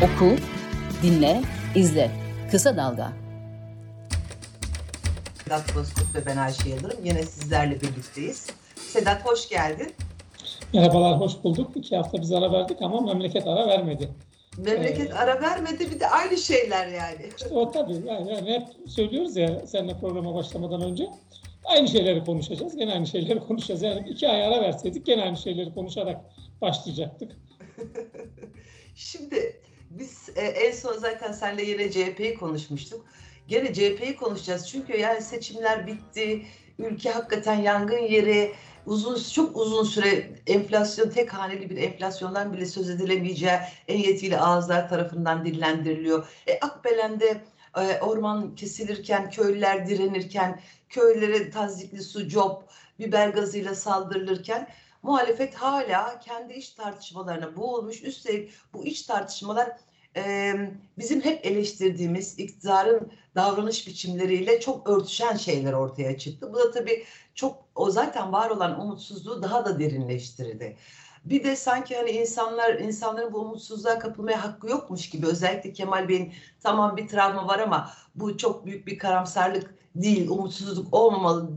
Oku, dinle, izle. Kısa Dalga. Sedat Bozkurt ve ben Ayşe Yıldırım. Yine sizlerle birlikteyiz. Sedat hoş geldin. Merhabalar, hoş bulduk. İki hafta biz ara verdik ama memleket ara vermedi. Memleket ee, ara vermedi bir de aynı şeyler yani. İşte o tabii yani, yani hep söylüyoruz ya seninle programa başlamadan önce. Aynı şeyleri konuşacağız. Gene aynı şeyleri konuşacağız. Yani iki ay ara verseydik gene aynı şeyleri konuşarak başlayacaktık. Şimdi biz e, en son zaten senle yine CHP'yi konuşmuştuk. Gene CHP'yi konuşacağız. Çünkü yani seçimler bitti. Ülke hakikaten yangın yeri. Uzun çok uzun süre enflasyon tek haneli bir enflasyondan bile söz edilemeyeceği en yetkili ağızlar tarafından dillendiriliyor. E, Akbelen'de e, orman kesilirken, köylüler direnirken, köylere tazikli su, job, biber gazıyla saldırılırken muhalefet hala kendi iç tartışmalarına boğulmuş. Üstelik bu iç tartışmalar e, bizim hep eleştirdiğimiz iktidarın davranış biçimleriyle çok örtüşen şeyler ortaya çıktı. Bu da tabii çok o zaten var olan umutsuzluğu daha da derinleştirdi. Bir de sanki hani insanlar insanların bu umutsuzluğa kapılmaya hakkı yokmuş gibi özellikle Kemal Bey'in tamam bir travma var ama bu çok büyük bir karamsarlık değil, umutsuzluk olmamalı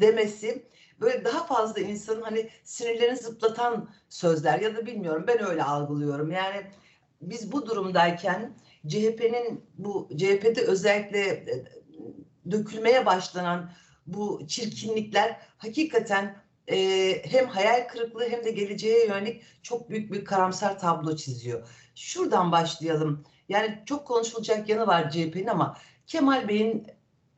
demesi böyle daha fazla insanın hani sinirlerini zıplatan sözler ya da bilmiyorum ben öyle algılıyorum. Yani biz bu durumdayken CHP'nin bu CHP'de özellikle e, dökülmeye başlanan bu çirkinlikler hakikaten e, hem hayal kırıklığı hem de geleceğe yönelik çok büyük bir karamsar tablo çiziyor. Şuradan başlayalım. Yani çok konuşulacak yanı var CHP'nin ama Kemal Bey'in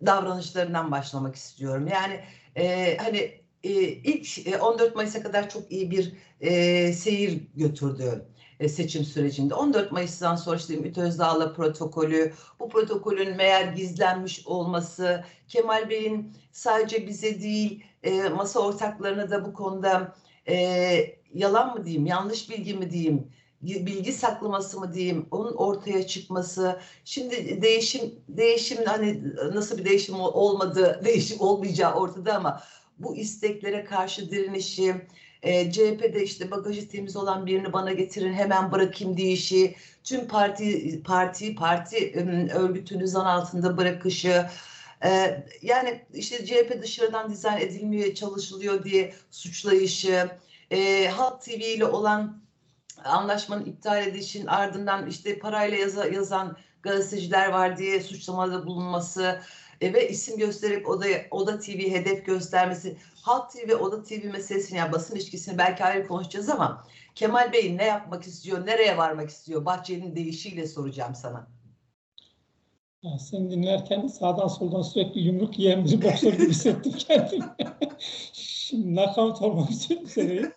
davranışlarından başlamak istiyorum. Yani e, hani e, ilk e, 14 Mayıs'a kadar çok iyi bir e, seyir götürdü e, seçim sürecinde. 14 Mayıs'tan sonra işte Ümit Özdağ'la protokolü, bu protokolün meğer gizlenmiş olması, Kemal Bey'in sadece bize değil e, masa ortaklarına da bu konuda e, yalan mı diyeyim, yanlış bilgi mi diyeyim, bilgi saklaması mı diyeyim, onun ortaya çıkması. Şimdi değişim, değişim hani nasıl bir değişim olmadı, değişim olmayacağı ortada ama bu isteklere karşı direnişi, e, CHP'de işte bagajı temiz olan birini bana getirin hemen bırakayım deyişi, tüm parti parti parti örgütünü zan altında bırakışı, e, yani işte CHP dışarıdan dizayn edilmeye çalışılıyor diye suçlayışı, e, Halk TV ile olan anlaşmanın iptal edilişinin ardından işte parayla yaza, yazan gazeteciler var diye suçlamada bulunması, ve isim gösterip Oda, Oda TV hedef göstermesi. Halk TV ve Oda TV meselesini yani basın ilişkisini belki ayrı konuşacağız ama Kemal Bey ne yapmak istiyor, nereye varmak istiyor? Bahçenin değişiyle soracağım sana. Ya seni dinlerken sağdan soldan sürekli yumruk yiyen bir boksör gibi hissettim kendimi. şimdi nakavt olmak için seni.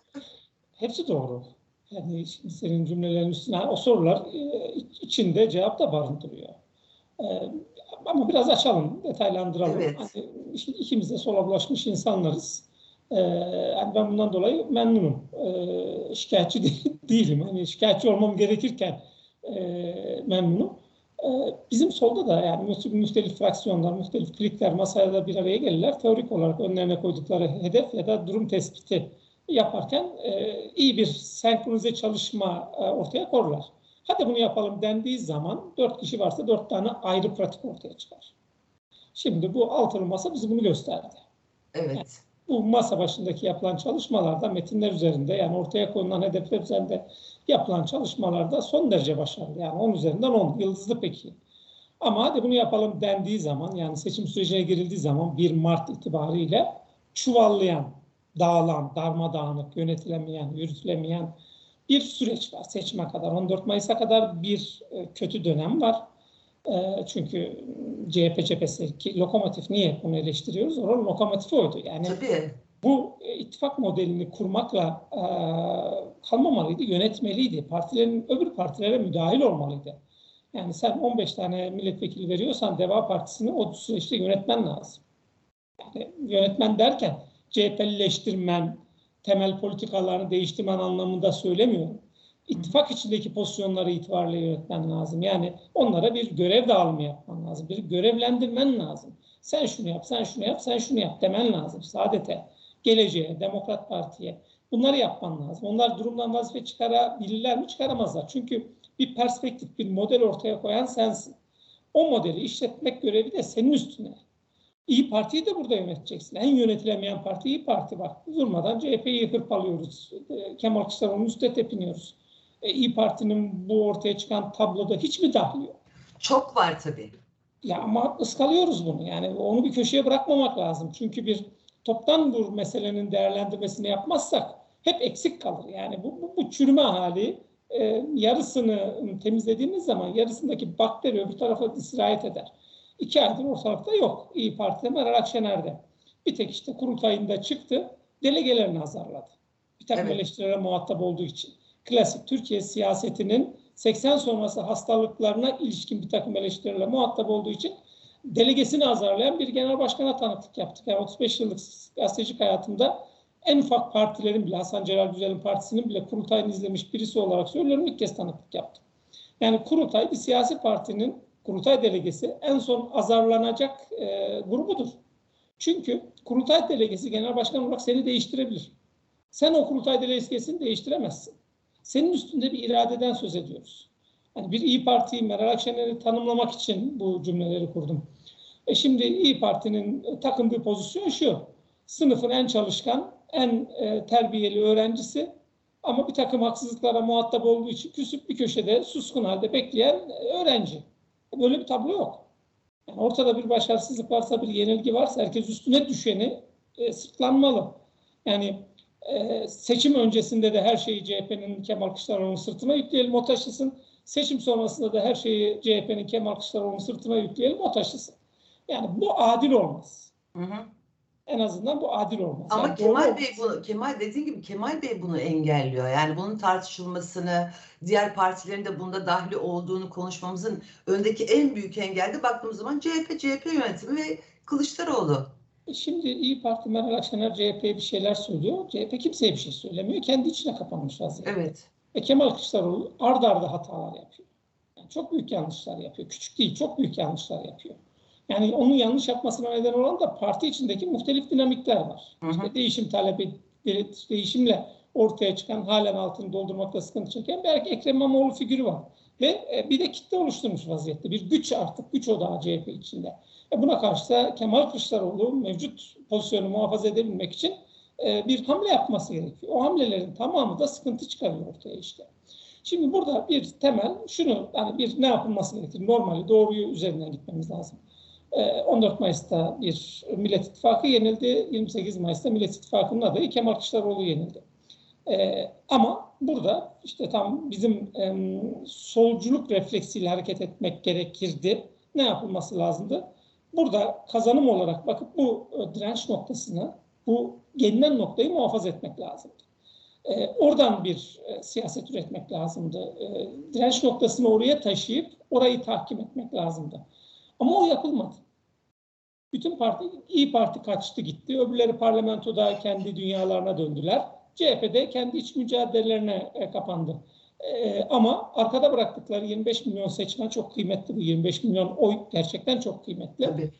Hepsi doğru. Yani şimdi senin cümlelerin üstüne o sorular e, içinde cevap da barındırıyor. E, ama biraz açalım, detaylandıralım. Evet. Hani ikimiz de sola bulaşmış insanlarız. Ee, yani ben bundan dolayı memnunum. Ee, şikayetçi değilim. Hani şikayetçi olmam gerekirken e, memnunum. Ee, bizim solda da yani muhtelif fraksiyonlar, muhtelif klikler masaya da bir araya gelirler. Teorik olarak önlerine koydukları hedef ya da durum tespiti yaparken e, iyi bir senkronize çalışma e, ortaya korurlar. Hadi bunu yapalım dendiği zaman dört kişi varsa dört tane ayrı pratik ortaya çıkar. Şimdi bu altılı masa bizi bunu gösterdi. Evet. Yani bu masa başındaki yapılan çalışmalarda metinler üzerinde yani ortaya konulan hedefler üzerinde yapılan çalışmalarda son derece başarılı. Yani 10 üzerinden 10. Yıldızlı peki. Ama hadi bunu yapalım dendiği zaman yani seçim sürecine girildiği zaman 1 Mart itibariyle çuvallayan, dağılan, darmadağınık, yönetilemeyen, yürütülemeyen bir süreç var seçime kadar. 14 Mayıs'a kadar bir e, kötü dönem var. E, çünkü CHP cephesi ki lokomotif niye bunu eleştiriyoruz? Oranın lokomotifi oydu. Yani Tabii. bu e, ittifak modelini kurmakla kalmamalıydı, yönetmeliydi. Partilerin öbür partilere müdahil olmalıydı. Yani sen 15 tane milletvekili veriyorsan Deva Partisi'ni o süreçte yönetmen lazım. Yani yönetmen derken CHP'lileştirmen, temel politikalarını değiştirmen anlamında söylemiyorum. İttifak içindeki pozisyonları itibarıyla yönetmen lazım. Yani onlara bir görev dağılımı yapman lazım. Bir görevlendirmen lazım. Sen şunu yap, sen şunu yap, sen şunu yap demen lazım. Saadete, geleceğe, Demokrat Parti'ye. Bunları yapman lazım. Onlar durumdan vazife çıkarabilirler mi? Çıkaramazlar. Çünkü bir perspektif, bir model ortaya koyan sensin. O modeli işletmek görevi de senin üstüne. İyi Parti'yi de burada yöneteceksin. En yönetilemeyen parti İyi Parti bak. Durmadan CHP'yi hırpalıyoruz. E, Kemal Kılıçdaroğlu'nun üstüne tepiniyoruz. E, İyi Parti'nin bu ortaya çıkan tabloda hiç mi dahli yok? Çok var tabii. Ya ama ıskalıyoruz bunu. Yani onu bir köşeye bırakmamak lazım. Çünkü bir toptan bu meselenin değerlendirmesini yapmazsak hep eksik kalır. Yani bu, bu, bu çürüme hali e, yarısını temizlediğimiz zaman yarısındaki bakteri öbür tarafa sirayet eder. İki aydır ortalıkta yok. İyi Parti'de Meral Akşener'de. Bir tek işte kurultayında çıktı. Delegelerini azarladı. Bir takım evet. eleştirilere muhatap olduğu için. Klasik Türkiye siyasetinin 80 sonrası hastalıklarına ilişkin bir takım eleştirilerle muhatap olduğu için delegesini azarlayan bir genel başkana tanıklık yaptık. Yani 35 yıllık gazetecilik hayatımda en ufak partilerin bile Hasan Celal Güzel'in partisinin bile kurultayını izlemiş birisi olarak söylüyorum ilk kez tanıklık yaptım. Yani kurultay bir siyasi partinin kurultay delegesi en son azarlanacak e, grubudur. Çünkü kurultay delegesi genel başkan olarak seni değiştirebilir. Sen o kurultay delegesini değiştiremezsin. Senin üstünde bir iradeden söz ediyoruz. Yani bir İyi Parti'yi Meral Akşener'i tanımlamak için bu cümleleri kurdum. E şimdi İyi Parti'nin takındığı pozisyon şu. Sınıfın en çalışkan, en e, terbiyeli öğrencisi ama bir takım haksızlıklara muhatap olduğu için küsüp bir köşede suskun halde bekleyen öğrenci. Böyle bir tablo yok. Yani ortada bir başarısızlık varsa, bir yenilgi varsa herkes üstüne düşeni e, sırtlanmalı. Yani e, seçim öncesinde de her şeyi CHP'nin Kemal Kılıçdaroğlu'nun sırtına yükleyelim o taşısın. Seçim sonrasında da her şeyi CHP'nin Kemal Kılıçdaroğlu'nun sırtına yükleyelim o taşısın. Yani bu adil olmaz. Hı hı. En azından bu adil olmaz. Ama yani Kemal Bey bunu Kemal dediğin gibi Kemal Bey bunu engelliyor. Yani bunun tartışılmasını, diğer partilerin de bunda dahli olduğunu konuşmamızın öndeki en büyük engelde baktığımız zaman CHP, CHP yönetimi ve Kılıçdaroğlu. E şimdi İyi Parti Meral Akşener CHP'ye bir şeyler söylüyor. CHP kimseye bir şey söylemiyor. Kendi içine kapanmış vaziyette. Evet. Ve Kemal Kılıçdaroğlu ardarda arda hatalar yapıyor. Yani çok büyük yanlışlar yapıyor. Küçük değil, çok büyük yanlışlar yapıyor. Yani onun yanlış yapmasına neden olan da parti içindeki muhtelif dinamikler var. Hı hı. İşte değişim talebi, değişimle ortaya çıkan halen altını doldurmakta sıkıntı çeken belki Ekrem İmamoğlu figürü var. Ve e, bir de kitle oluşturmuş vaziyette. Bir güç artık, güç odağı CHP içinde. E buna karşı da Kemal Kılıçdaroğlu mevcut pozisyonu muhafaza edebilmek için e, bir hamle yapması gerekiyor. O hamlelerin tamamı da sıkıntı çıkarıyor ortaya işte. Şimdi burada bir temel şunu yani bir ne yapılması gerekir? Normali doğruyu üzerinden gitmemiz lazım. 14 Mayıs'ta bir Millet İttifakı yenildi. 28 Mayıs'ta Millet İttifakı'nın adayı Kemal Kılıçdaroğlu yenildi. ama burada işte tam bizim solculuk refleksiyle hareket etmek gerekirdi. Ne yapılması lazımdı? Burada kazanım olarak bakıp bu e, direnç noktasını, bu gelinen noktayı muhafaza etmek lazımdı. E, oradan bir e, siyaset üretmek lazımdı. E, direnç noktasını oraya taşıyıp orayı tahkim etmek lazımdı. Ama o yapılmadı. Bütün parti, iyi Parti kaçtı gitti. Öbürleri parlamentoda kendi dünyalarına döndüler. CHP'de kendi iç mücadelelerine e, kapandı. E, ama arkada bıraktıkları 25 milyon seçmen çok kıymetli. Bu 25 milyon oy gerçekten çok kıymetli. Tabii.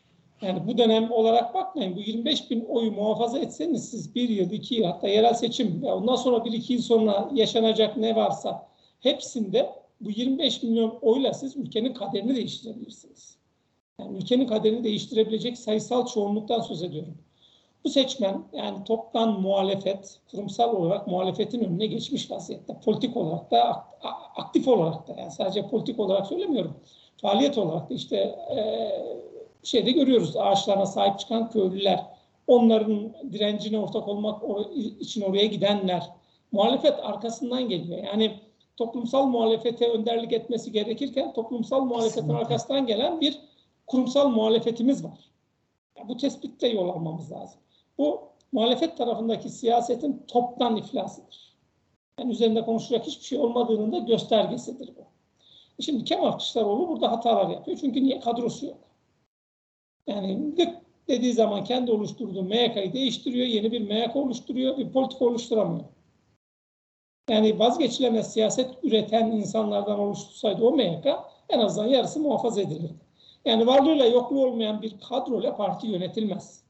Yani bu dönem olarak bakmayın. Bu 25 bin oyu muhafaza etseniz siz bir yıl, iki yıl hatta yerel seçim ve ondan sonra bir iki yıl sonra yaşanacak ne varsa hepsinde bu 25 milyon oyla siz ülkenin kaderini değiştirebilirsiniz. Yani ülkenin kaderini değiştirebilecek sayısal çoğunluktan söz ediyorum. Bu seçmen yani toptan muhalefet, kurumsal olarak muhalefetin önüne geçmiş vaziyette. Politik olarak da aktif olarak da yani sadece politik olarak söylemiyorum. Faaliyet olarak da işte e, şeyde görüyoruz ağaçlarına sahip çıkan köylüler, onların direncine ortak olmak için oraya gidenler, muhalefet arkasından geliyor. Yani toplumsal muhalefete önderlik etmesi gerekirken toplumsal muhalefetin arkasından gelen bir kurumsal muhalefetimiz var. Yani bu tespitte yol almamız lazım. Bu muhalefet tarafındaki siyasetin toptan iflasıdır. Yani üzerinde konuşacak hiçbir şey olmadığının da göstergesidir bu. Şimdi Kemal Kılıçdaroğlu burada hatalar yapıyor. Çünkü niye? Kadrosu yok. Yani dediği zaman kendi oluşturduğu MYK'yı değiştiriyor, yeni bir MYK oluşturuyor, bir politika oluşturamıyor. Yani vazgeçilemez siyaset üreten insanlardan oluştursaydı o MYK en azından yarısı muhafaza edilirdi. Yani varlığıyla yokluğu olmayan bir kadroyla parti yönetilmez.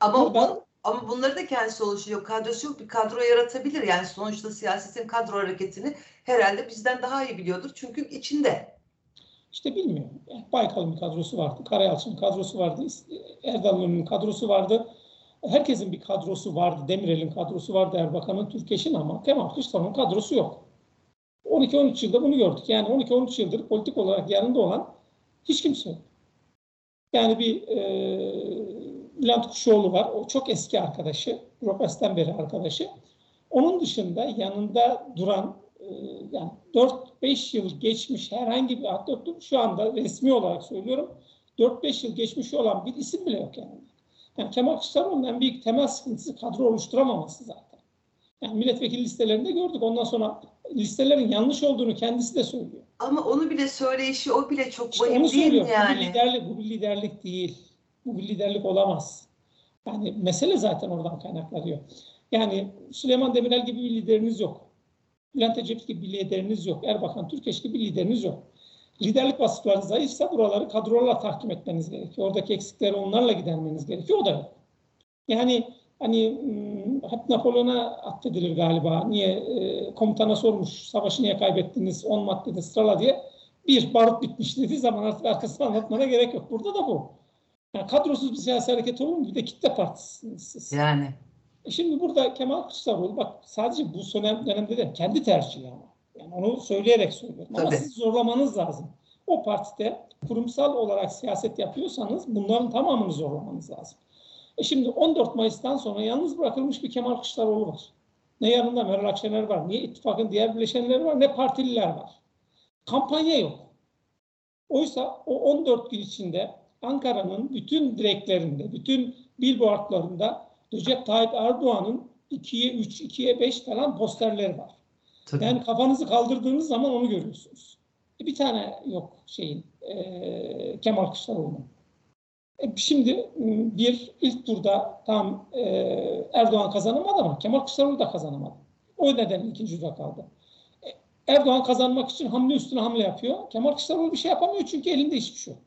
Ama burada, Ama bunları da kendisi oluşturuyor. Kadrosu yok bir kadro yaratabilir. Yani sonuçta siyasetin kadro hareketini herhalde bizden daha iyi biliyordur. Çünkü içinde. İşte bilmiyorum. Baykal'ın kadrosu vardı. Karayalçı'nın kadrosu vardı. Erdal'ın kadrosu vardı. Herkesin bir kadrosu vardı. Demirel'in kadrosu vardı. Erbakan'ın, Türkeş'in ama Kemal Kılıçdaroğlu'nun kadrosu yok. 12-13 yılda bunu gördük. Yani 12-13 yıldır politik olarak yanında olan hiç kimse yok. Yani bir e, Bülent Kuşoğlu var. O çok eski arkadaşı. Ropers'ten beri arkadaşı. Onun dışında yanında duran e, yani 4-5 yıl geçmiş herhangi bir hatta şu anda resmi olarak söylüyorum 4-5 yıl geçmiş olan bir isim bile yok yani. Yani Kemal Kılıçdaroğlu'nun en büyük temel sıkıntısı kadro oluşturamaması zaten. Yani milletvekili listelerinde gördük. Ondan sonra listelerin yanlış olduğunu kendisi de söylüyor. Ama onu bile söyleyişi o bile çok işte vahim değil mi yani? Bu bir, liderlik, bu bir liderlik değil. Bu bir liderlik olamaz. Yani mesele zaten oradan kaynaklanıyor. Yani Süleyman Demirel gibi bir lideriniz yok. Bülent Ecevit gibi bir lideriniz yok. Erbakan Türkeş gibi bir lideriniz yok. Liderlik vasıfları zayıfsa buraları kadrolarla tahkim etmeniz gerekiyor. Oradaki eksikleri onlarla gidermeniz gerekiyor. O da yok. Yani hani hmm, hep Napolyon'a atfedilir galiba. Niye e, komutana sormuş savaşı niye kaybettiniz 10 maddede sırala diye. Bir barut bitmiş dediği zaman artık arkasını anlatmana gerek yok. Burada da bu. Yani kadrosuz bir siyasi hareket olur mu? Bir de kitle partisiniz siz. Yani. E şimdi burada Kemal Kılıçdaroğlu bak sadece bu son dönemde de kendi tercihi ama. Yani onu söyleyerek söylüyorum. Ama Tabii. siz zorlamanız lazım. O partide kurumsal olarak siyaset yapıyorsanız bunların tamamını zorlamanız lazım. E şimdi 14 Mayıs'tan sonra yalnız bırakılmış bir Kemal Kılıçdaroğlu var. Ne yanında Meral Akşener var, ne ittifakın diğer bileşenleri var, ne partililer var. Kampanya yok. Oysa o 14 gün içinde Ankara'nın bütün direklerinde, bütün billboardlarında Recep Tayyip Erdoğan'ın 2'ye 3, 2'ye 5 falan posterleri var. Tabii. Yani kafanızı kaldırdığınız zaman onu görüyorsunuz. E bir tane yok şeyin e, Kemal Kılıçdaroğlu'nun. E şimdi bir ilk turda tam e, Erdoğan kazanamadı ama Kemal Kılıçdaroğlu da kazanamadı. O nedenle ikinci turda kaldı. E, Erdoğan kazanmak için hamle üstüne hamle yapıyor. Kemal Kılıçdaroğlu bir şey yapamıyor çünkü elinde hiçbir şey yok.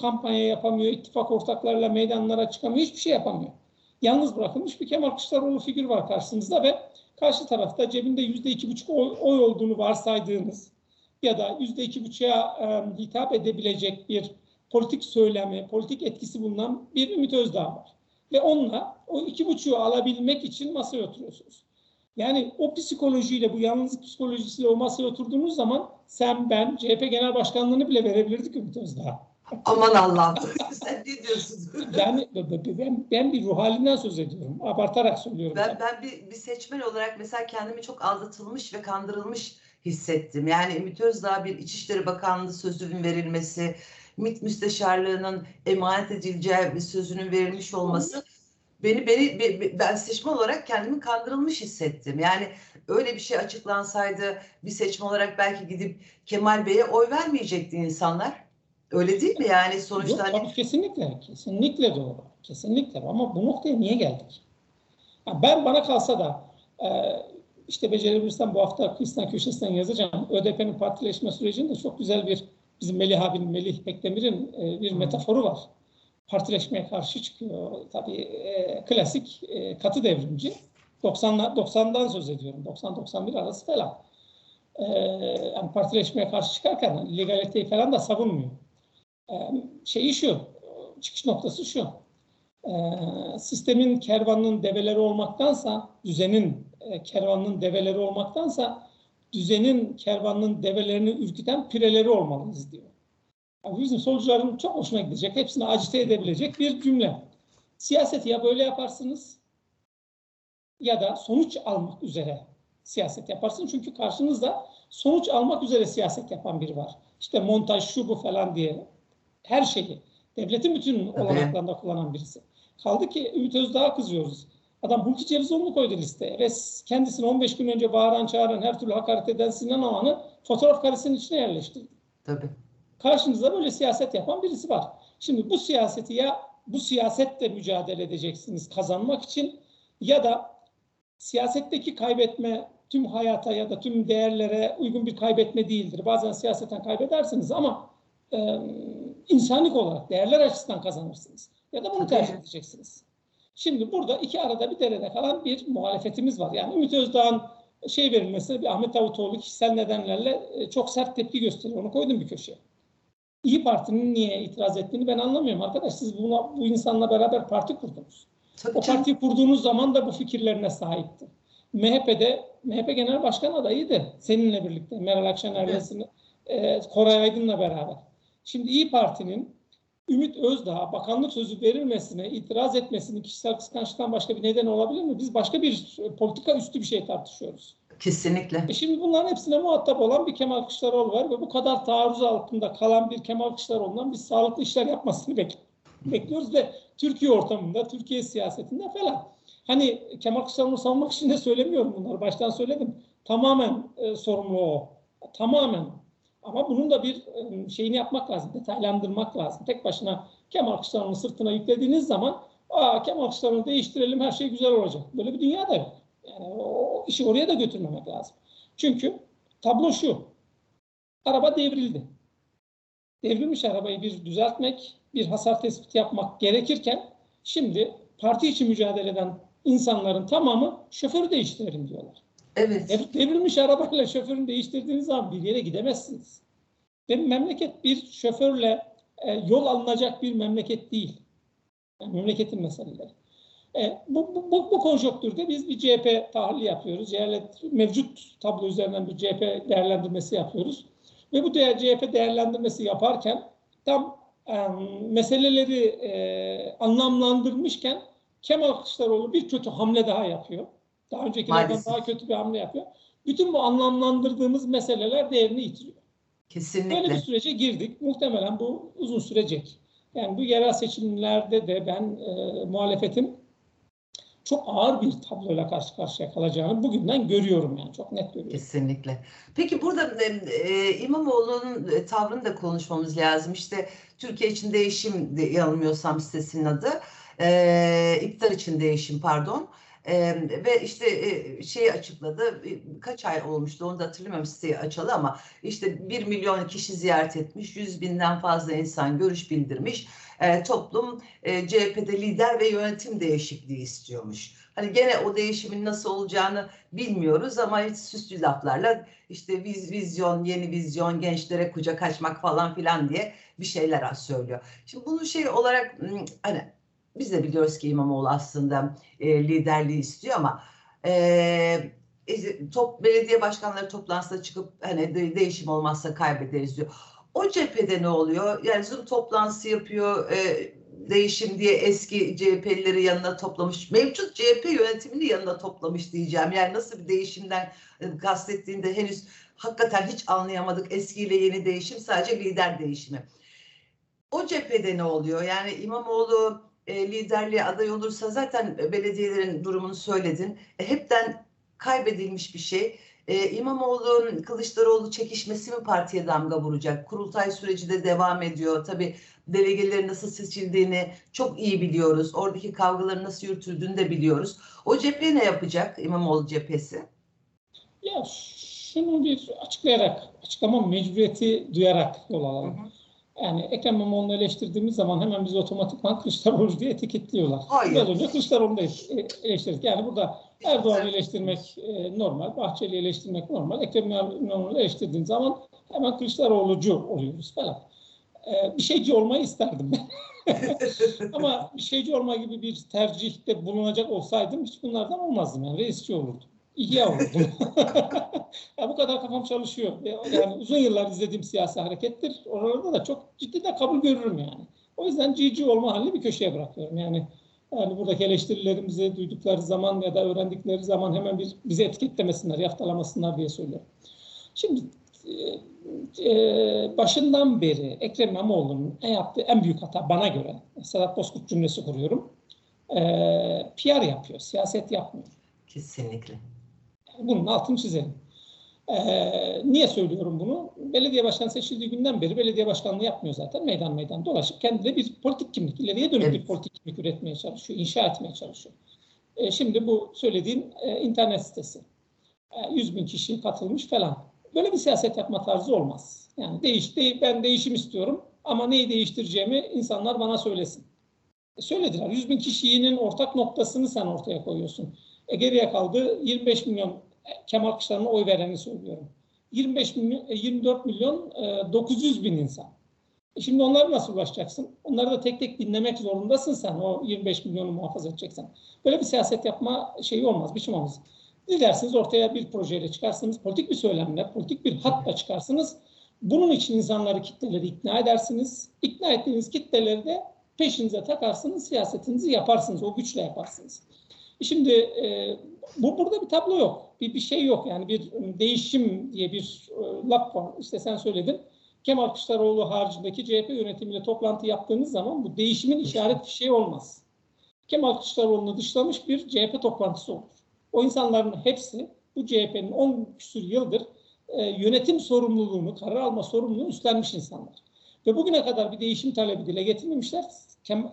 Kampanya yapamıyor, ittifak ortaklarıyla meydanlara çıkamıyor, hiçbir şey yapamıyor. Yalnız bırakılmış bir Kemal Kılıçdaroğlu figür var karşınızda ve karşı tarafta cebinde yüzde iki buçuk oy, olduğunu varsaydığınız ya da yüzde iki buçuğa hitap edebilecek bir politik söylemi, politik etkisi bulunan bir Ümit Özdağ var. Ve onunla o iki buçuğu alabilmek için masaya oturuyorsunuz. Yani o psikolojiyle, bu yalnızlık psikolojisiyle o masaya oturduğunuz zaman sen, ben, CHP Genel Başkanlığını bile verebilirdik Ümit Özdağ'a. Aman Allah'ım. Sen ne diyorsun? Yani ben, ben bir ruh halinden söz ediyorum. Abartarak söylüyorum. Ben, ben bir, bir seçmen olarak mesela kendimi çok aldatılmış ve kandırılmış hissettim. Yani Ümit Özdağ bir İçişleri Bakanlığı sözünün verilmesi, MİT müsteşarlığının emanet edileceği bir sözünün verilmiş olması beni beni be- ben seçmen olarak kendimi kandırılmış hissettim. Yani öyle bir şey açıklansaydı bir seçmen olarak belki gidip Kemal Bey'e oy vermeyecekti insanlar. Öyle değil mi yani sonuçta Yok, hani kesinlikle, kesinlikle doğru. Kesinlikle ama bu noktaya niye geldik? Ha, ben bana kalsa da e, işte becerebilirsem bu hafta Kristal Köşesi'nden yazacağım. ÖDP'nin partileşme sürecinde çok güzel bir bizim Melih abinin, Melih Bekdemir'in e, bir metaforu var. Partileşmeye karşı çıkıyor. Tabii e, klasik e, katı devrimci. 90 90'dan söz ediyorum. 90-91 arası falan. E, yani partileşmeye karşı çıkarken legaliteyi falan da savunmuyor. E, şeyi şu, çıkış noktası şu. E, sistemin kervanının develeri olmaktansa, düzenin e, kervanının develeri olmaktansa, düzenin kervanının develerini ürküten pireleri olmalıyız diyor. Yani bizim solcuların çok hoşuna gidecek, hepsini acite edebilecek bir cümle. Siyaseti ya böyle yaparsınız ya da sonuç almak üzere siyaset yaparsınız. Çünkü karşınızda sonuç almak üzere siyaset yapan biri var. İşte montaj şu bu falan diye her şeyi devletin bütün olanaklarında kullanan birisi. Kaldı ki Ümit Özdağ'a kızıyoruz. Adam Hulki Cevizoğlu'nu koydu listeye ve kendisini 15 gün önce bağıran çağıran her türlü hakaret eden Sinan Oğan'ı fotoğraf karesinin içine yerleştirdi. tabii. Karşınızda böyle siyaset yapan birisi var. Şimdi bu siyaseti ya bu siyasetle mücadele edeceksiniz kazanmak için ya da siyasetteki kaybetme tüm hayata ya da tüm değerlere uygun bir kaybetme değildir. Bazen siyaseten kaybedersiniz ama e, insanlık olarak değerler açısından kazanırsınız. Ya da bunu tercih edeceksiniz. Şimdi burada iki arada bir derede kalan bir muhalefetimiz var. Yani Ümit Özdağ'ın şey verilmesi bir Ahmet Davutoğlu kişisel nedenlerle e, çok sert tepki gösteriyor. Onu koydum bir köşeye. İyi Parti'nin niye itiraz ettiğini ben anlamıyorum arkadaş. Siz buna, bu insanla beraber parti kurdunuz. Tabii O partiyi kurduğunuz zaman da bu fikirlerine sahipti. MHP'de MHP Genel Başkan adayıydı seninle birlikte. Meral Akşener'le, e, Koray Aydın'la beraber. Şimdi İyi Parti'nin Ümit Özdağ bakanlık sözü verilmesine itiraz etmesinin kişisel kıskançlıktan başka bir neden olabilir mi? Biz başka bir politika üstü bir şey tartışıyoruz. Kesinlikle. E şimdi bunların hepsine muhatap olan bir Kemal Kılıçdaroğlu var ve bu kadar taarruz altında kalan bir Kemal Kılıçdaroğlu'ndan biz sağlıklı işler yapmasını bek- bekliyoruz ve Türkiye ortamında, Türkiye siyasetinde falan. Hani Kemal Kılıçdaroğlu'nu savunmak için de söylemiyorum bunları. Baştan söyledim. Tamamen e, sorumlu o. Tamamen. Ama bunun da bir e, şeyini yapmak lazım. Detaylandırmak lazım. Tek başına Kemal Kılıçdaroğlu'nu sırtına yüklediğiniz zaman Aa, Kemal Kılıçdaroğlu'nu değiştirelim her şey güzel olacak. Böyle bir dünya da yok. Yani o işi oraya da götürmemek lazım. Çünkü tablo şu. Araba devrildi. Devrilmiş arabayı bir düzeltmek, bir hasar tespiti yapmak gerekirken şimdi parti için mücadele eden insanların tamamı şoförü değiştirelim diyorlar. Evet. Dev- Devrilmiş arabayla şoförünü değiştirdiğiniz zaman bir yere gidemezsiniz. Ve memleket bir şoförle e, yol alınacak bir memleket değil. Yani memleketin meseleleri. E, bu, bu, bu, bu konjonktürde biz bir CHP tahlili yapıyoruz. Yani mevcut tablo üzerinden bir CHP değerlendirmesi yapıyoruz. Ve bu değer, CHP değerlendirmesi yaparken tam e, meseleleri e, anlamlandırmışken Kemal Kılıçdaroğlu bir kötü hamle daha yapıyor. Daha öncekilerden Maalesef. daha kötü bir hamle yapıyor. Bütün bu anlamlandırdığımız meseleler değerini yitiriyor. Böyle bir Kesinlikle. sürece girdik. Muhtemelen bu uzun sürecek. Yani bu yerel seçimlerde de ben e, muhalefetin çok ağır bir tabloyla karşı karşıya kalacağını bugünden görüyorum yani çok net görüyorum. Kesinlikle. Peki burada e, e, İmamoğlu'nun e, tavrını da konuşmamız lazım. İşte Türkiye için değişim de, yanılmıyorsam sitesinin adı. E, iktidar için değişim pardon. E, ve işte e, şeyi açıkladı. E, Kaç ay olmuştu onu da hatırlamıyorum siteyi açalı ama işte 1 milyon kişi ziyaret etmiş. 100 binden fazla insan görüş bildirmiş. E, toplum e, CHP'de lider ve yönetim değişikliği istiyormuş. Hani gene o değişimin nasıl olacağını bilmiyoruz ama hiç süslü laflarla işte viz, vizyon, yeni vizyon, gençlere kucak açmak falan filan diye bir şeyler söylüyor. Şimdi bunu şey olarak hmm, hani biz de biliyoruz ki İmamoğlu aslında e, liderliği istiyor ama e, top belediye başkanları toplantısına çıkıp hani de- değişim olmazsa kaybederiz diyor. O cephede ne oluyor? Yani Zoom toplantısı yapıyor, e, değişim diye eski CHP'lileri yanına toplamış. Mevcut CHP yönetimini yanına toplamış diyeceğim. Yani nasıl bir değişimden e, kastettiğinde henüz hakikaten hiç anlayamadık. Eskiyle yeni değişim sadece lider değişimi. O cephede ne oluyor? Yani İmamoğlu e, liderliğe aday olursa zaten belediyelerin durumunu söyledin. E, hepten kaybedilmiş bir şey. E, İmamoğlu'nun Kılıçdaroğlu çekişmesi mi partiye damga vuracak? Kurultay süreci de devam ediyor. Tabii delegelerin nasıl seçildiğini çok iyi biliyoruz. Oradaki kavgaların nasıl yürütüldüğünü de biliyoruz. O cephe ne yapacak İmamoğlu cephesi? Ya şunu bir açıklayarak, açıklama mecburiyeti duyarak yol alalım. Hı hı. Yani Ekrem İmamoğlu'nu eleştirdiğimiz zaman hemen bizi otomatikman Kılıçdaroğlu diye etiketliyorlar. Hayır. Biraz önce Kılıçdaroğlu'nu da e- eleştirdik. Yani burada Erdoğan'ı eleştirmek e, normal, Bahçeli'yi eleştirmek normal. Ekrem İmamoğlu'nu eleştirdiğin zaman hemen Kılıçdaroğlu'cu oluyoruz falan. E, bir şeyci olmayı isterdim ben. Ama bir şeyci olma gibi bir tercihte bulunacak olsaydım hiç bunlardan olmazdım. Yani reisçi olurdum. İhya olurdum. ya bu kadar kafam çalışıyor. Yani uzun yıllar izlediğim siyasi harekettir. Oralarda da çok ciddi de kabul görürüm yani. O yüzden cici olma halini bir köşeye bırakıyorum. Yani yani buradaki eleştirilerimizi duydukları zaman ya da öğrendikleri zaman hemen bir bizi etiketlemesinler, yaftalamasınlar diye söylüyorum. Şimdi e, e, başından beri Ekrem İmamoğlu'nun en yaptığı en büyük hata bana göre, Sedat Bozkurt cümlesi kuruyorum, e, PR yapıyor, siyaset yapmıyor. Kesinlikle. Bunun altını çizelim. Ee, niye söylüyorum bunu? Belediye başkanı seçildiği günden beri belediye başkanlığı yapmıyor zaten. Meydan meydan dolaşıp kendine bir politik kimlik, ileriye dönük Evet. bir politik kimlik üretmeye çalışıyor, inşa etmeye çalışıyor. Ee, şimdi bu söylediğim e, internet sitesi. E, 100 bin kişi katılmış falan. Böyle bir siyaset yapma tarzı olmaz. Yani değiş, de- ben değişim istiyorum ama neyi değiştireceğimi insanlar bana söylesin. söylediler. 100 bin kişinin ortak noktasını sen ortaya koyuyorsun. E geriye kaldı 25 milyon Kemal Kılıçdaroğlu'na oy vereni söylüyorum. 25 milyon, 24 milyon 900 bin insan. E şimdi onları nasıl ulaşacaksın? Onları da tek tek dinlemek zorundasın sen o 25 milyonu muhafaza edeceksen. Böyle bir siyaset yapma şeyi olmaz, biçim olmaz. Dilerseniz ortaya bir projeyle çıkarsınız, politik bir söylemle, politik bir hatla çıkarsınız. Bunun için insanları, kitleleri ikna edersiniz. İkna ettiğiniz kitleleri de peşinize takarsınız, siyasetinizi yaparsınız, o güçle yaparsınız. Şimdi e, bu burada bir tablo yok, bir, bir şey yok yani bir değişim diye bir e, laf var. İşte sen söyledin. Kemal Kılıçdaroğlu haricindeki CHP yönetimiyle toplantı yaptığınız zaman bu değişimin işaret bir şey olmaz. Kemal Kılıçdaroğlu'nu dışlamış bir CHP toplantısı olur. O insanların hepsi bu CHP'nin 10 küsur yıldır e, yönetim sorumluluğunu, karar alma sorumluluğunu üstlenmiş insanlar. Ve bugüne kadar bir değişim talebi dile getirmemişler.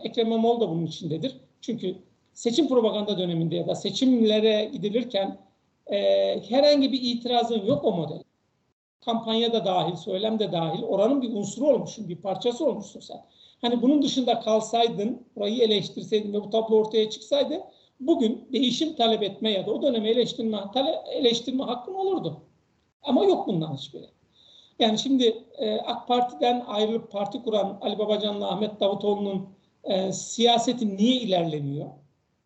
Ekrem İmamoğlu da bunun içindedir. Çünkü seçim propaganda döneminde ya da seçimlere gidilirken e, herhangi bir itirazın yok o model. Kampanya da dahil, söylem de dahil. Oranın bir unsuru olmuşsun, bir parçası olmuşsun sen. Hani bunun dışında kalsaydın, burayı eleştirseydin ve bu tablo ortaya çıksaydı bugün değişim talep etme ya da o dönemi eleştirme, tale, eleştirme hakkın olurdu. Ama yok bundan hiçbiri. Yani şimdi e, AK Parti'den ayrılıp parti kuran Ali Babacan'la Ahmet Davutoğlu'nun e, siyaseti niye ilerlemiyor?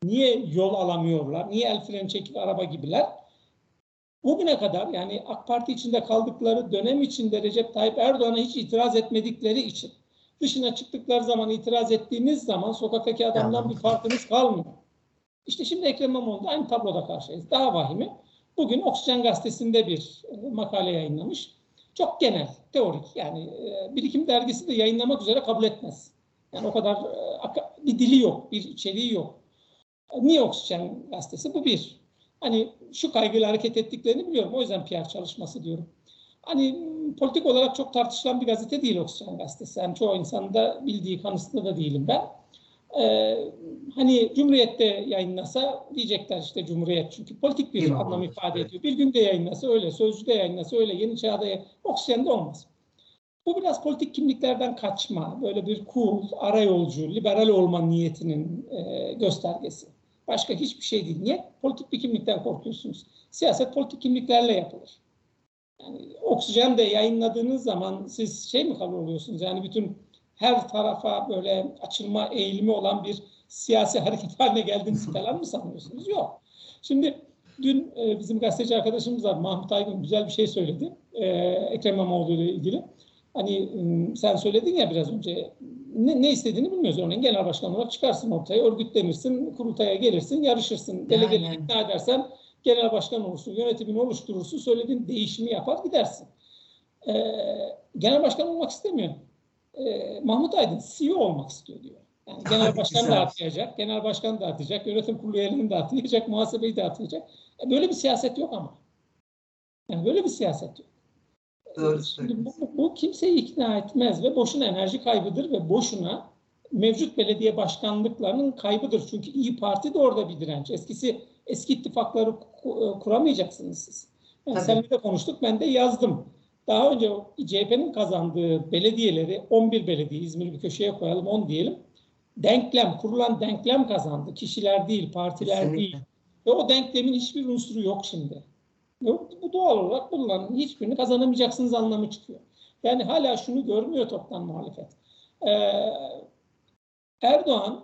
Niye yol alamıyorlar? Niye el freni çekik araba gibiler? Bugüne kadar yani AK Parti içinde kaldıkları dönem içinde Recep Tayyip Erdoğan'a hiç itiraz etmedikleri için dışına çıktıkları zaman itiraz ettiğiniz zaman sokaktaki adamdan bir farkınız kalmıyor. İşte şimdi Ekrem İmamoğlu aynı tabloda karşıyız. Daha vahimi. Bugün Oksijen Gazetesi'nde bir e, makale yayınlamış. Çok genel, teorik. Yani e, Birikim Dergisi de yayınlamak üzere kabul etmez. Yani o kadar e, bir dili yok, bir içeriği yok. Niye Oksijen Gazetesi? Bu bir. Hani şu kaygıyla hareket ettiklerini biliyorum. O yüzden PR çalışması diyorum. Hani politik olarak çok tartışılan bir gazete değil Oksijen Gazetesi. Yani çoğu insanın da bildiği kanısında da değilim ben. Ee, hani Cumhuriyet'te yayınlasa diyecekler işte Cumhuriyet çünkü politik bir Değil anlam ifade ediyor. Bir günde yayınlasa öyle, Sözcü'de yayınlasa öyle, Yeni Çağ'da Oksijen'de olmaz. Bu biraz politik kimliklerden kaçma, böyle bir cool, ara yolcu, liberal olma niyetinin e, göstergesi. Başka hiçbir şey değil. Niye? Politik bir kimlikten korkuyorsunuz. Siyaset politik kimliklerle yapılır. Yani oksijen de yayınladığınız zaman siz şey mi kabul oluyorsunuz? Yani bütün her tarafa böyle açılma eğilimi olan bir siyasi hareket haline geldiğinizi falan mı sanıyorsunuz? Yok. Şimdi dün e, bizim gazeteci arkadaşımız var Mahmut Aygün güzel bir şey söyledi. E, Ekrem İmamoğlu ile ilgili. Hani sen söyledin ya biraz önce ne, ne istediğini bilmiyoruz. Örneğin genel başkan olarak çıkarsın ortaya, örgütlenirsin, kurultaya gelirsin, yarışırsın. Delegeleri ikna edersen genel başkan olursun, yönetimini oluşturursun, söylediğin değişimi yapar gidersin. Ee, genel başkan olmak istemiyor. Ee, Mahmut Aydın CEO olmak istiyor diyor. Yani genel başkan dağıtacak, genel başkan dağıtacak, yönetim kurulu üyelerini dağıtacak, muhasebeyi dağıtacak. E, böyle bir siyaset yok ama. Yani böyle bir siyaset yok. Şimdi bu, bu kimseyi ikna etmez ve boşuna enerji kaybıdır ve boşuna mevcut belediye başkanlıklarının kaybıdır. Çünkü İyi Parti de orada bir direnç. Eskisi eski ittifakları e, kuramayacaksınız siz. Yani seninle de konuştuk. Ben de yazdım. Daha önce CHP'nin kazandığı belediyeleri 11 belediye İzmir'i bir köşeye koyalım 10 diyelim. Denklem, kurulan denklem kazandı. Kişiler değil, partiler Kesinlikle. değil. Ve o denklemin hiçbir unsuru yok şimdi. Bu doğal olarak bulunan hiçbirini kazanamayacaksınız anlamı çıkıyor. Yani hala şunu görmüyor toptan muhalefet. Ee, Erdoğan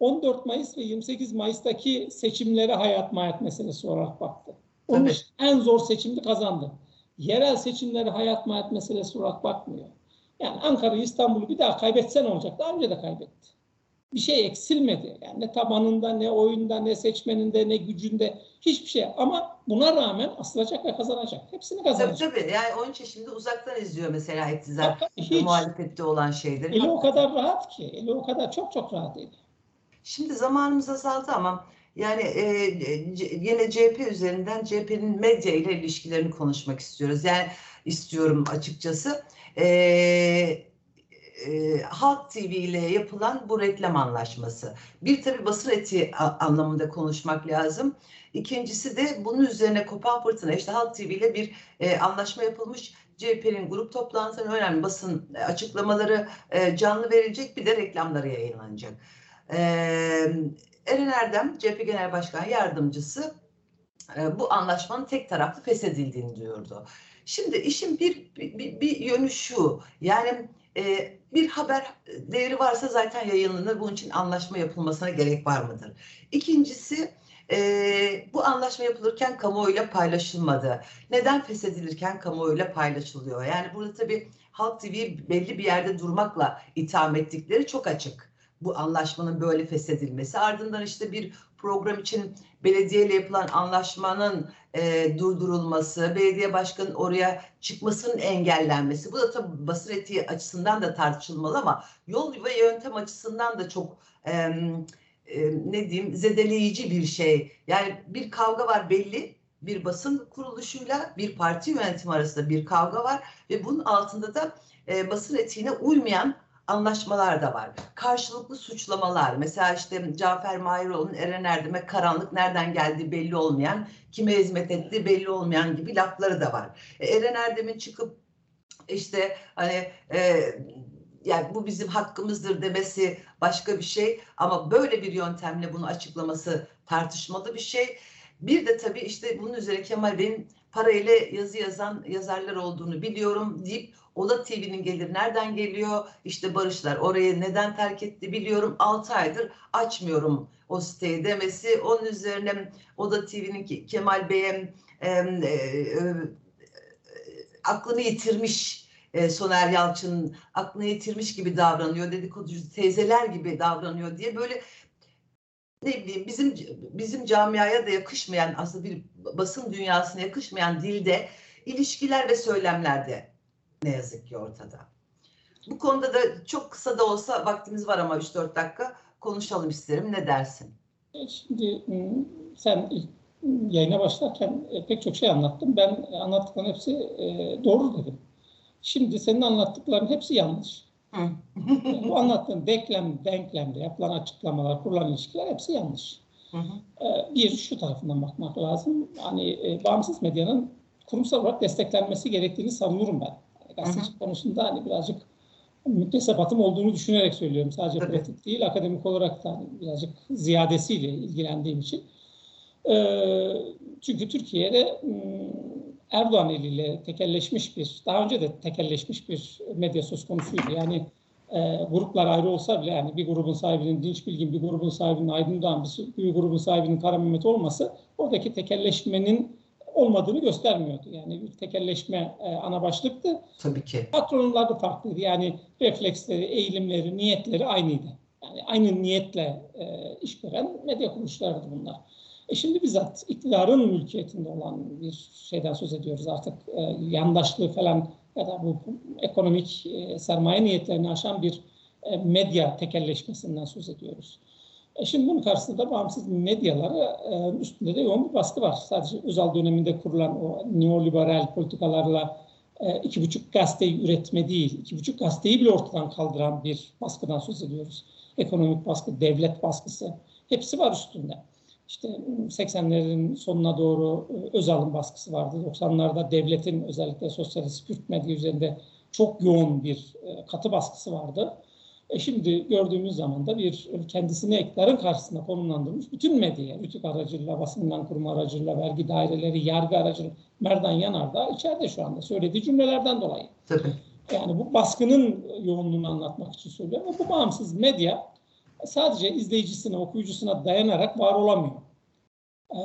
14 Mayıs ve 28 Mayıs'taki seçimlere hayat mayat meselesi olarak baktı. Onun için en zor seçimdi kazandı. Yerel seçimleri hayat mayat meselesi olarak bakmıyor. Yani Ankara, İstanbul'u bir daha kaybetsen olacak. Daha önce de kaybetti bir şey eksilmedi. Yani ne tabanında, ne oyunda, ne seçmeninde, ne gücünde hiçbir şey. Ama buna rağmen asılacak ve kazanacak. Hepsini kazanacak. Tabii tabii. Yani onun için şimdi uzaktan izliyor mesela iktidar hiç, muhalefette olan şeyleri. Eli o kadar rahat ki. Eli o kadar çok çok rahat eli. Şimdi zamanımız azaldı ama yani e, yine CHP üzerinden CHP'nin medya ile ilişkilerini konuşmak istiyoruz. Yani istiyorum açıkçası. Eee e, Halk TV ile yapılan bu reklam anlaşması. Bir tabi basın eti anlamında konuşmak lazım. İkincisi de bunun üzerine kopan fırtına işte Halk TV ile bir e, anlaşma yapılmış. CHP'nin grup toplantısının önemli basın açıklamaları e, canlı verilecek bir de reklamları yayınlanacak. Ee, Eren Erdem, CHP Genel Başkan Yardımcısı e, bu anlaşmanın tek taraflı feshedildiğini diyordu. Şimdi işin bir, bir, bir yönü şu, yani e, bir haber değeri varsa zaten yayınlanır. Bunun için anlaşma yapılmasına gerek var mıdır? İkincisi e, bu anlaşma yapılırken kamuoyuyla paylaşılmadı. Neden feshedilirken kamuoyuyla paylaşılıyor? Yani burada tabii Halk TV belli bir yerde durmakla itham ettikleri çok açık. Bu anlaşmanın böyle feshedilmesi. Ardından işte bir program için belediyeyle yapılan anlaşmanın e, durdurulması, belediye başkanının oraya çıkmasının engellenmesi. Bu da tabii basın etiği açısından da tartışılmalı ama yol ve yöntem açısından da çok e, e, ne diyeyim zedeleyici bir şey. Yani bir kavga var belli bir basın kuruluşuyla bir parti yönetim arasında bir kavga var ve bunun altında da e, basın etiğine uymayan anlaşmalar da var. Karşılıklı suçlamalar. Mesela işte Cafer Mahiroğlu'nun Eren Erdem'e karanlık nereden geldiği belli olmayan, kime hizmet ettiği belli olmayan gibi lafları da var. E, Eren Erdem'in çıkıp işte hani e, yani bu bizim hakkımızdır demesi başka bir şey ama böyle bir yöntemle bunu açıklaması tartışmalı bir şey. Bir de tabii işte bunun üzerine Kemal Bey'in parayla yazı yazan yazarlar olduğunu biliyorum deyip Oda TV'nin gelir nereden geliyor? İşte Barışlar orayı neden terk etti biliyorum. 6 aydır açmıyorum o siteyi demesi. Onun üzerine Oda TV'nin Kemal Bey'e e, e, e, aklını yitirmiş e, Soner Yalçın aklını yitirmiş gibi davranıyor dedikoducu teyzeler gibi davranıyor diye böyle ne bileyim bizim bizim camiaya da yakışmayan aslında bir basın dünyasına yakışmayan dilde ilişkiler ve söylemlerde ne yazık ki ortada. Bu konuda da çok kısa da olsa vaktimiz var ama 3-4 dakika konuşalım isterim. Ne dersin? E, şimdi ıı, sen yayına başlarken e, pek çok şey anlattın. Ben anlattıkların hepsi e, doğru dedim. Şimdi senin anlattıkların hepsi yanlış. Bu anlattığın denklem, denklemde yapılan açıklamalar, kurulan ilişkiler hepsi yanlış. Hı hı. Ee, bir şu tarafından bakmak lazım. Hani e, bağımsız medyanın kurumsal olarak desteklenmesi gerektiğini savunurum ben. Yani gazetecilik konusunda hani birazcık müktesebatım olduğunu düşünerek söylüyorum. Sadece Tabii. pratik değil, akademik olarak da hani birazcık ziyadesiyle ilgilendiğim için. Ee, çünkü Türkiye'de Erdoğan eliyle tekelleşmiş bir, daha önce de tekelleşmiş bir medya söz konusuydu. Yani e, gruplar ayrı olsa bile yani bir grubun sahibinin Dinç Bilgin, bir grubun sahibinin Aydın Doğan, bir, bir grubun sahibinin Kara Mehmet olması oradaki tekelleşmenin olmadığını göstermiyordu. Yani bir tekelleşme e, ana başlıktı. Tabii ki. Patronlar da farklıydı. Yani refleksleri, eğilimleri, niyetleri aynıydı. Yani aynı niyetle e, iş gören medya kuruluşlarıydı bunlar. E şimdi bizzat iktidarın mülkiyetinde olan bir şeyden söz ediyoruz artık. E, yandaşlığı falan ya da bu ekonomik e, sermaye niyetlerini aşan bir e, medya tekelleşmesinden söz ediyoruz. E şimdi bunun karşısında da bağımsız medyalara e, üstünde de yoğun bir baskı var. Sadece Özal döneminde kurulan o neoliberal politikalarla e, iki buçuk gazeteyi üretme değil, iki buçuk gazeteyi bile ortadan kaldıran bir baskıdan söz ediyoruz. Ekonomik baskı, devlet baskısı hepsi var üstünde. İşte 80'lerin sonuna doğru e, Özal'ın baskısı vardı. 90'larda devletin özellikle sosyalist Kürt medya üzerinde çok yoğun bir e, katı baskısı vardı. E şimdi gördüğümüz zaman da bir kendisini eklerin karşısına konumlandırmış bütün medyaya, rütük aracılığıyla, basından kurma aracılığıyla, vergi daireleri, yargı aracılığıyla Merdan Yanar da içeride şu anda söylediği cümlelerden dolayı. Tabii. Yani bu baskının yoğunluğunu anlatmak için söylüyorum. Bu bağımsız medya sadece izleyicisine, okuyucusuna dayanarak var olamıyor. Ee,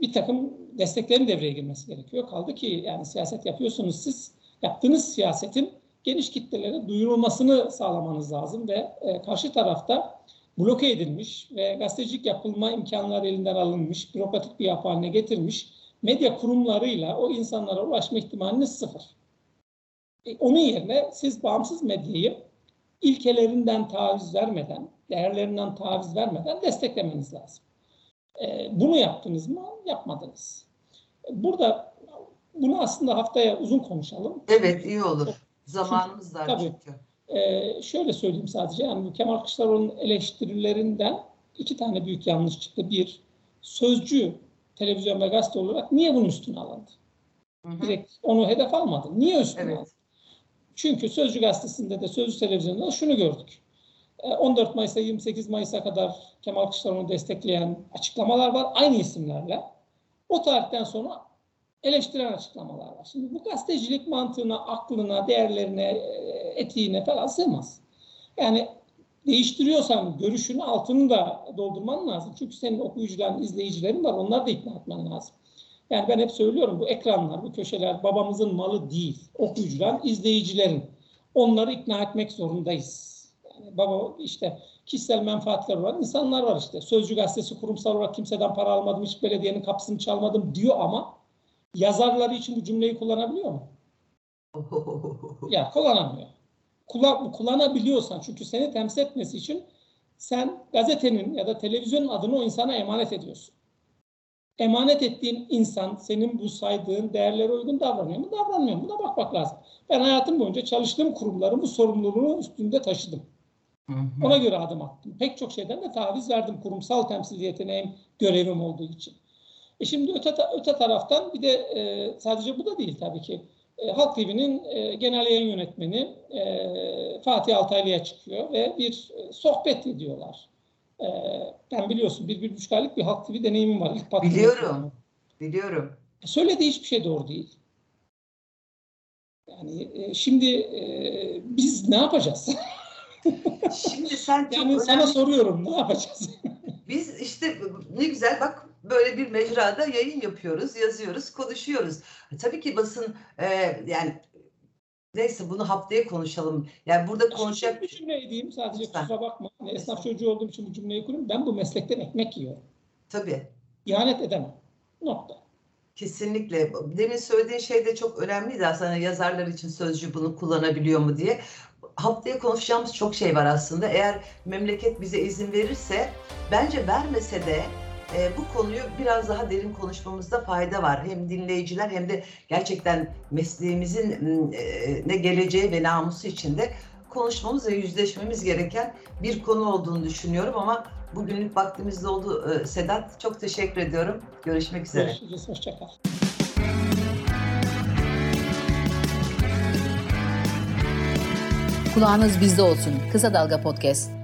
bir takım desteklerin devreye girmesi gerekiyor. Kaldı ki yani siyaset yapıyorsunuz siz, yaptığınız siyasetin geniş kitlelere duyurulmasını sağlamanız lazım ve e, karşı tarafta bloke edilmiş ve gazetecilik yapılma imkanları elinden alınmış, bürokratik bir yapı haline getirmiş medya kurumlarıyla o insanlara ulaşma ihtimaliniz sıfır. E, onun yerine siz bağımsız medyayı ilkelerinden taviz vermeden, değerlerinden taviz vermeden desteklemeniz lazım. E, bunu yaptınız mı? Yapmadınız. Burada bunu aslında haftaya uzun konuşalım. Evet iyi olur. Zamanımız var Tabii. çünkü. E, şöyle söyleyeyim sadece yani Kemal Kılıçdaroğlu'nun eleştirilerinden iki tane büyük yanlış çıktı. Bir, sözcü televizyon ve gazete olarak niye bunun üstüne alındı? Hı hı. Direkt onu hedef almadı. Niye üstüne evet. alındı? Çünkü Sözcü gazetesinde de Sözcü televizyonunda şunu gördük. 14 Mayıs'a 28 Mayıs'a kadar Kemal Kılıçdaroğlu'nu destekleyen açıklamalar var aynı isimlerle. O tarihten sonra eleştiren açıklamalar var. Şimdi bu gazetecilik mantığına, aklına, değerlerine, etiğine falan sığmaz. Yani değiştiriyorsan görüşünü altını da doldurman lazım. Çünkü senin okuyucuların, izleyicilerin var. Onları da ikna etmen lazım. Yani ben hep söylüyorum bu ekranlar, bu köşeler babamızın malı değil. Okuyucuların, izleyicilerin. Onları ikna etmek zorundayız. Yani baba işte kişisel menfaatler var. insanlar var işte. Sözcü gazetesi kurumsal olarak kimseden para almadım, hiç belediyenin kapısını çalmadım diyor ama yazarları için bu cümleyi kullanabiliyor mu? ya kullanamıyor. Kullan, kullanabiliyorsan çünkü seni temsil etmesi için sen gazetenin ya da televizyonun adını o insana emanet ediyorsun. Emanet ettiğin insan senin bu saydığın değerlere uygun davranıyor mu, davranmıyor mu? Buna bakmak lazım. Ben hayatım boyunca çalıştığım kurumların bu sorumluluğunu üstünde taşıdım. Ona göre adım attım. Pek çok şeyden de taviz verdim kurumsal temsiliyetine hem görevim olduğu için. E şimdi öte, öte taraftan bir de e, sadece bu da değil tabii ki. E, Halk TV'nin e, genel yayın yönetmeni e, Fatih Altaylı'ya çıkıyor ve bir e, sohbet ediyorlar. E, ben biliyorsun bir, bir buçuk aylık bir Halk TV deneyimim var. İlk biliyorum, biliyorum. E, söylediği hiçbir şey doğru değil. Yani e, şimdi e, biz ne yapacağız? Şimdi sen çok yani önemli... sana soruyorum ne yapacağız? Biz işte ne güzel bak böyle bir mecrada yayın yapıyoruz, yazıyoruz, konuşuyoruz. Tabii ki basın e, yani neyse bunu haftaya konuşalım. Yani burada konuşacak bir cümle edeyim sadece Lütfen. kusura bakma. Hani esnaf çocuğu olduğum için bu cümleyi kurayım. Ben bu meslekten ekmek yiyorum. Tabii. İhanet edemem. Nokta. Kesinlikle. Demin söylediğin şey de çok önemliydi aslında yazarlar için sözcü bunu kullanabiliyor mu diye. Haftaya konuşacağımız çok şey var aslında. Eğer memleket bize izin verirse, bence vermese de e, bu konuyu biraz daha derin konuşmamızda fayda var. Hem dinleyiciler hem de gerçekten mesleğimizin e, ne geleceği ve namusu içinde konuşmamız ve yüzleşmemiz gereken bir konu olduğunu düşünüyorum ama bugünlük vaktimizde oldu e, Sedat. Çok teşekkür ediyorum. Görüşmek üzere. Görüşürüz. Hoşçakal. Kulağınız bizde olsun. Kısa Dalga Podcast.